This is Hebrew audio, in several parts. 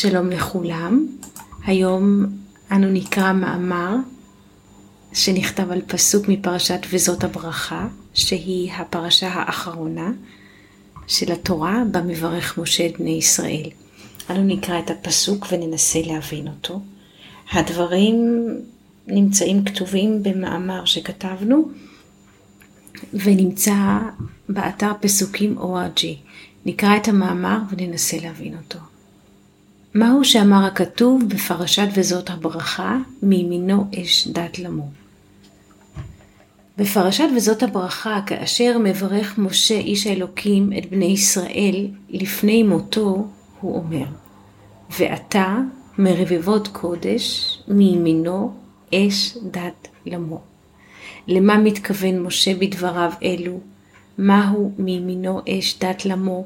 שלום לכולם. היום אנו נקרא מאמר שנכתב על פסוק מפרשת וזאת הברכה, שהיא הפרשה האחרונה של התורה במברך משה את בני ישראל. אנו נקרא את הפסוק וננסה להבין אותו. הדברים נמצאים כתובים במאמר שכתבנו ונמצא באתר פסוקים. נקרא את המאמר וננסה להבין אותו. מהו שאמר הכתוב בפרשת וזאת הברכה, מימינו אש דת למו. בפרשת וזאת הברכה, כאשר מברך משה איש האלוקים את בני ישראל לפני מותו, הוא אומר, ועתה מרבבות קודש מימינו אש דת למו. למה מתכוון משה בדבריו אלו? מהו מימינו אש דת למו?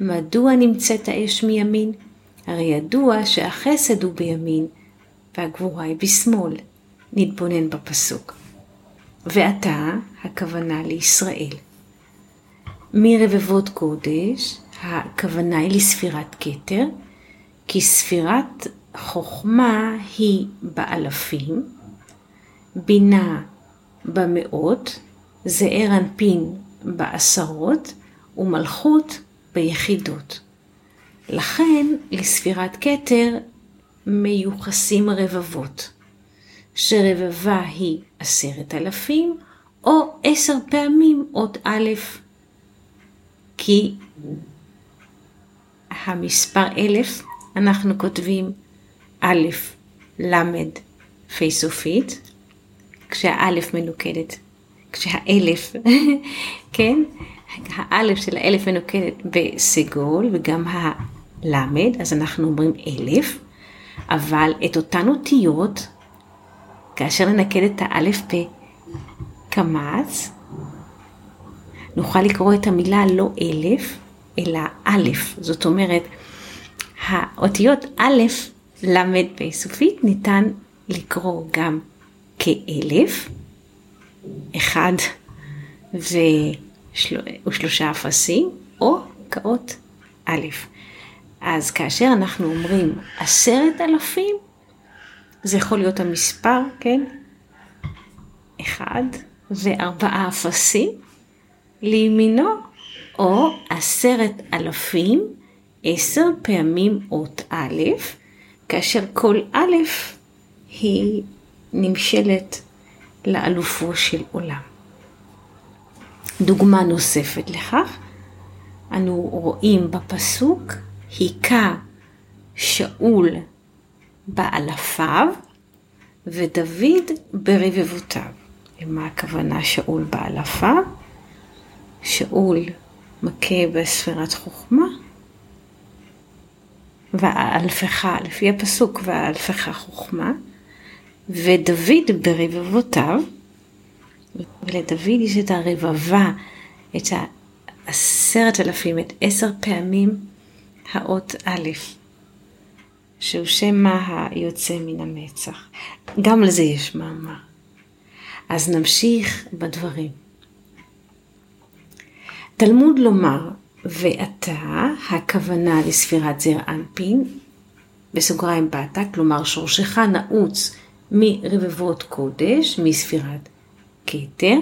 מדוע נמצאת האש מימין? הרי ידוע שהחסד הוא בימין והגבורה היא בשמאל. נתבונן בפסוק. ועתה הכוונה לישראל. מרבבות קודש הכוונה היא לספירת כתר, כי ספירת חוכמה היא באלפים, בינה במאות, זעיר אנפין בעשרות ומלכות ביחידות. לכן לספירת כתר מיוחסים רבבות, שרבבה היא עשרת אלפים או עשר פעמים אות א', כי המספר אלף אנחנו כותבים א', ל', פי סופית, כשהאלף מנוקדת, כשהאלף, כן, האלף של האלף מנוקדת בסגול וגם הלמד, אז אנחנו אומרים אלף, אבל את אותן אותיות, כאשר ננקד את האלף בקמץ, נוכל לקרוא את המילה לא אלף, אלא אלף. זאת אומרת, האותיות א', ל', פ' סופית ניתן לקרוא גם כאלף, אחד ושל... ושלושה אפסים, או כאות א'. אז כאשר אנחנו אומרים עשרת אלפים, זה יכול להיות המספר, כן? אחד וארבעה אפסים לימינו, או עשרת אלפים, עשר פעמים אות א', כאשר כל א' היא נמשלת לאלופו של עולם. דוגמה נוספת לכך, אנו רואים בפסוק, היכה שאול באלפיו ודוד ברבבותיו. למה הכוונה שאול באלפיו? שאול מכה בספירת חוכמה, ואלפך, לפי הפסוק, ואלפך חוכמה, ודוד ברבבותיו, ולדוד יש את הרבבה, את העשרת אלפים, את עשר פעמים האות א', שהוא שם מה היוצא מן המצח. גם לזה יש מאמר. אז נמשיך בדברים. תלמוד לומר, ואתה, הכוונה לספירת זר אנפין, בסוגריים באת, כלומר שורשך נעוץ מרבבות קודש, מספירת כתר,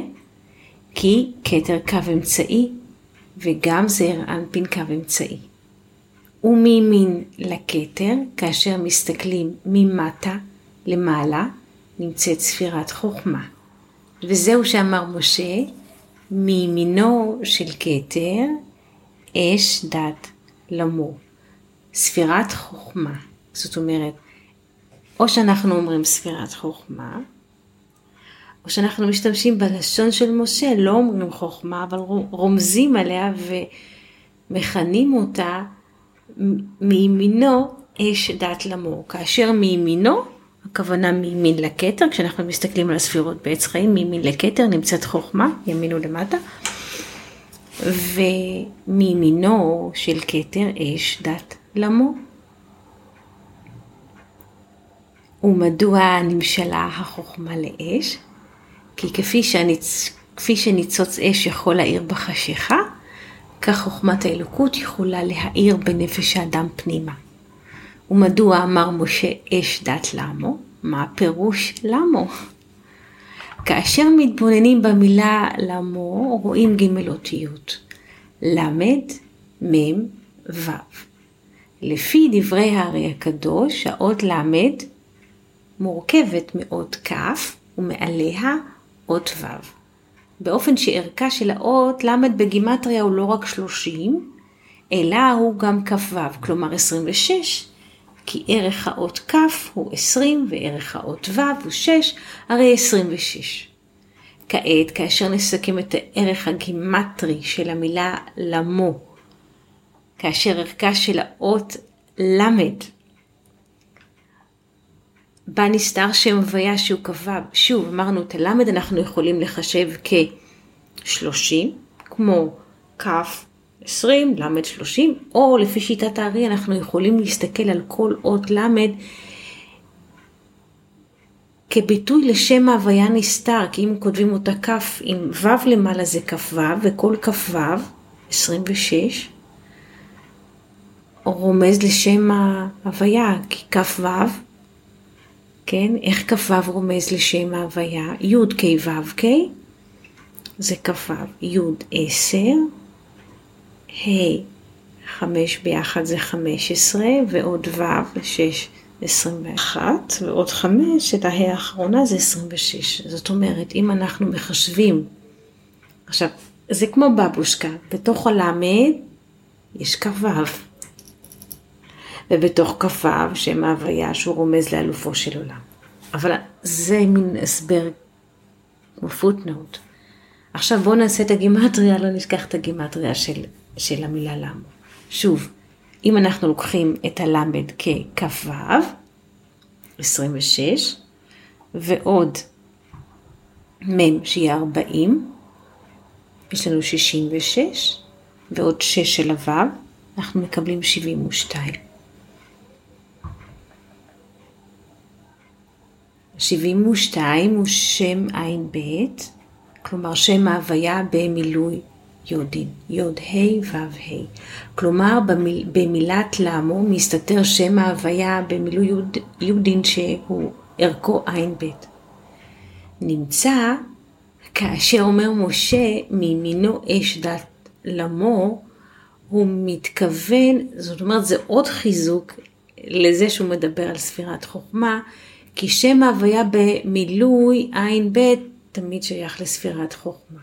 כי כתר קו אמצעי וגם זעיר אנפין קו אמצעי. ומימין לכתר, כאשר מסתכלים ממטה למעלה, נמצאת ספירת חוכמה. וזהו שאמר משה, מימינו של כתר, אש דת למו. ספירת חוכמה. זאת אומרת, או שאנחנו אומרים ספירת חוכמה, או שאנחנו משתמשים בלשון של משה, לא אומרים חוכמה, אבל רומזים עליה ומכנים אותה מימינו אש דת למור. כאשר מימינו, הכוונה מימין לכתר, כשאנחנו מסתכלים על הספירות בעץ חיים, מימין לכתר נמצאת חוכמה, ימין ולמטה, ומימינו של כתר אש דת למור. ומדוע נמשלה החוכמה לאש? כי כפי, שהניצ... כפי שניצוץ אש יכול להאיר בחשיכה, כך חוכמת האלוקות יכולה להאיר בנפש האדם פנימה. ומדוע אמר משה אש דת למו? מה פירוש למו? כאשר מתבוננים במילה למו, רואים ג' אותיות. ל', מ', ו'. לפי דברי הארי הקדוש, האות ל' מורכבת מאות כ' ומעליה אות ו'. באופן שערכה של האות ל' בגימטריה הוא לא רק 30, אלא הוא גם כ"ו, כלומר 26, כי ערך האות כ' הוא 20 וערך האות ו' הוא 6, הרי 26. כעת, כאשר נסכם את הערך הגימטרי של המילה למו, כאשר ערכה של האות ל' בה נסתר שם הוויה שהוא קבע, שוב אמרנו את הלמד אנחנו יכולים לחשב כ-30, כמו כ' 20, ל' 30, או לפי שיטת הארי אנחנו יכולים להסתכל על כל אות ל' כביטוי לשם ההוויה נסתר, כי אם כותבים אותה כ' עם ו' למעלה זה כ"ו, וכל כ"ו, 26, רומז לשם ההוויה, כי כ"ו, כן, איך כ"ו רומז לשם ההוויה? י' כ' ו' כ', זה כ"ו, י' עשר, ה' חמש ביחד זה חמש עשרה, ועוד ו' שש 21, ועוד 5, את ההא האחרונה זה 26. זאת אומרת, אם אנחנו מחשבים, עכשיו, זה כמו בבושקה, בתוך הלמד יש כ"ו, ובתוך כ"ו שם ההוויה שהוא רומז לאלופו של עולם. אבל זה מין הסבר כמו פוטנוט. עכשיו בואו נעשה את הגימטריה, לא נשכח את הגימטריה של, של המילה למה. שוב, אם אנחנו לוקחים את הלמד ככ"ו, 26, ועוד מ' שיהיה 40, יש לנו 66, ועוד 6 של הו', אנחנו מקבלים 72. 72 הוא שם עין ב', כלומר שם ההוויה במילוי יודין, יוד ה' ו' ה'. כלומר במיל, במילת למו מסתתר שם ההוויה במילוי יוד, יודין שהוא ערכו עין ב'. נמצא כאשר אומר משה מימינו אש דת למו, הוא מתכוון, זאת אומרת זה עוד חיזוק לזה שהוא מדבר על ספירת חוכמה, כי שם ההוויה במילוי עין ב' תמיד שייך לספירת חוכמה.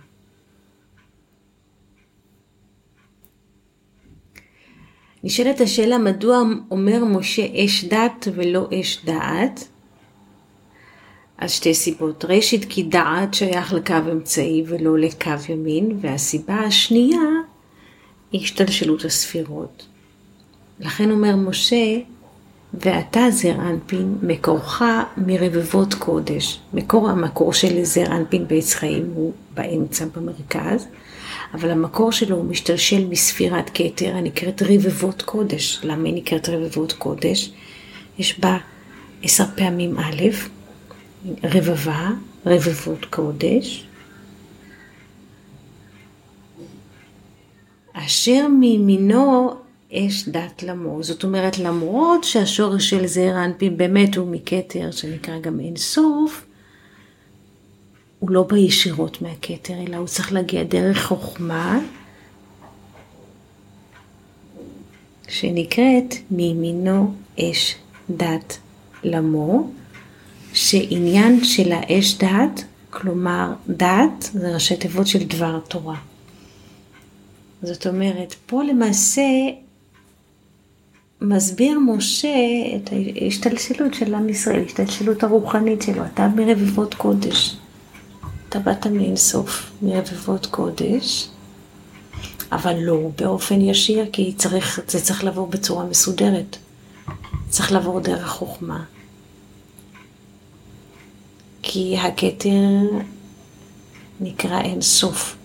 נשאלת השאלה מדוע אומר משה אש דת ולא אש דעת? אז שתי סיבות. ראשית, כי דעת שייך לקו אמצעי ולא לקו ימין, והסיבה השנייה היא השתלשלות הספירות. לכן אומר משה, ואתה זר אנפין, מקורך מרבבות קודש. מקור המקור של זר אנפין בעץ חיים הוא באמצע, במרכז. אבל המקור שלו הוא משתלשל מספירת כתר הנקראת רבבות קודש. למה היא נקראת רבבות קודש? יש בה עשר פעמים א', רבבה, רבבות קודש, אשר מימינו אש דת למו. זאת אומרת, למרות שהשורש של זעיר האנפין באמת הוא מכתר, שנקרא גם אין סוף, הוא לא בא ישירות מהכתר, אלא הוא צריך להגיע דרך חוכמה, שנקראת מימינו אש דת למו, שעניין של האש דת, כלומר דת, זה ראשי תיבות של דבר תורה. זאת אומרת, פה למעשה מסביר משה את ההשתלשלות של עם ישראל, ההשתלשלות הרוחנית שלו, אתה מרבבות קודש. אתה באת מאינסוף, מרבבות קודש, אבל לא באופן ישיר, כי צריך, זה צריך לעבור בצורה מסודרת. צריך לעבור דרך חוכמה. כי הכתר נקרא אינסוף,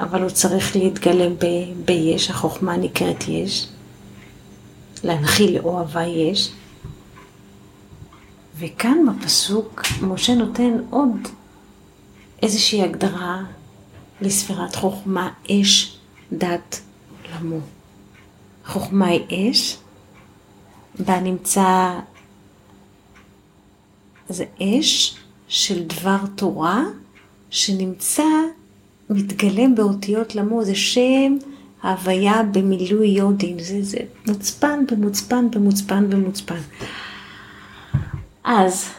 אבל הוא צריך להתגלם ב, ביש, החוכמה נקראת יש, להנחיל לאוהבה יש. וכאן בפסוק משה נותן עוד איזושהי הגדרה לספירת חוכמה, אש, דת, למו. חוכמה היא אש, בה נמצא, זה אש של דבר תורה שנמצא, מתגלם באותיות למו, זה שם ההוויה במילוי יודין, זה, זה מוצפן במוצפן במוצפן במוצפן. אז,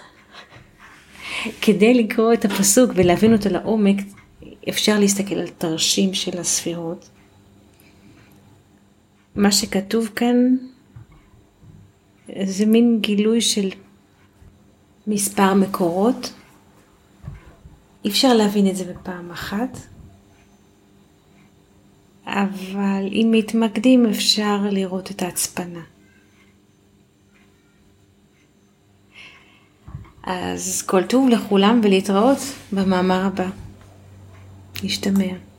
כדי לקרוא את הפסוק ולהבין אותו לעומק, אפשר להסתכל על תרשים של הספירות. מה שכתוב כאן זה מין גילוי של מספר מקורות. אי אפשר להבין את זה בפעם אחת, אבל אם מתמקדים אפשר לראות את ההצפנה. אז כל טוב לכולם ולהתראות במאמר הבא. נשתמע.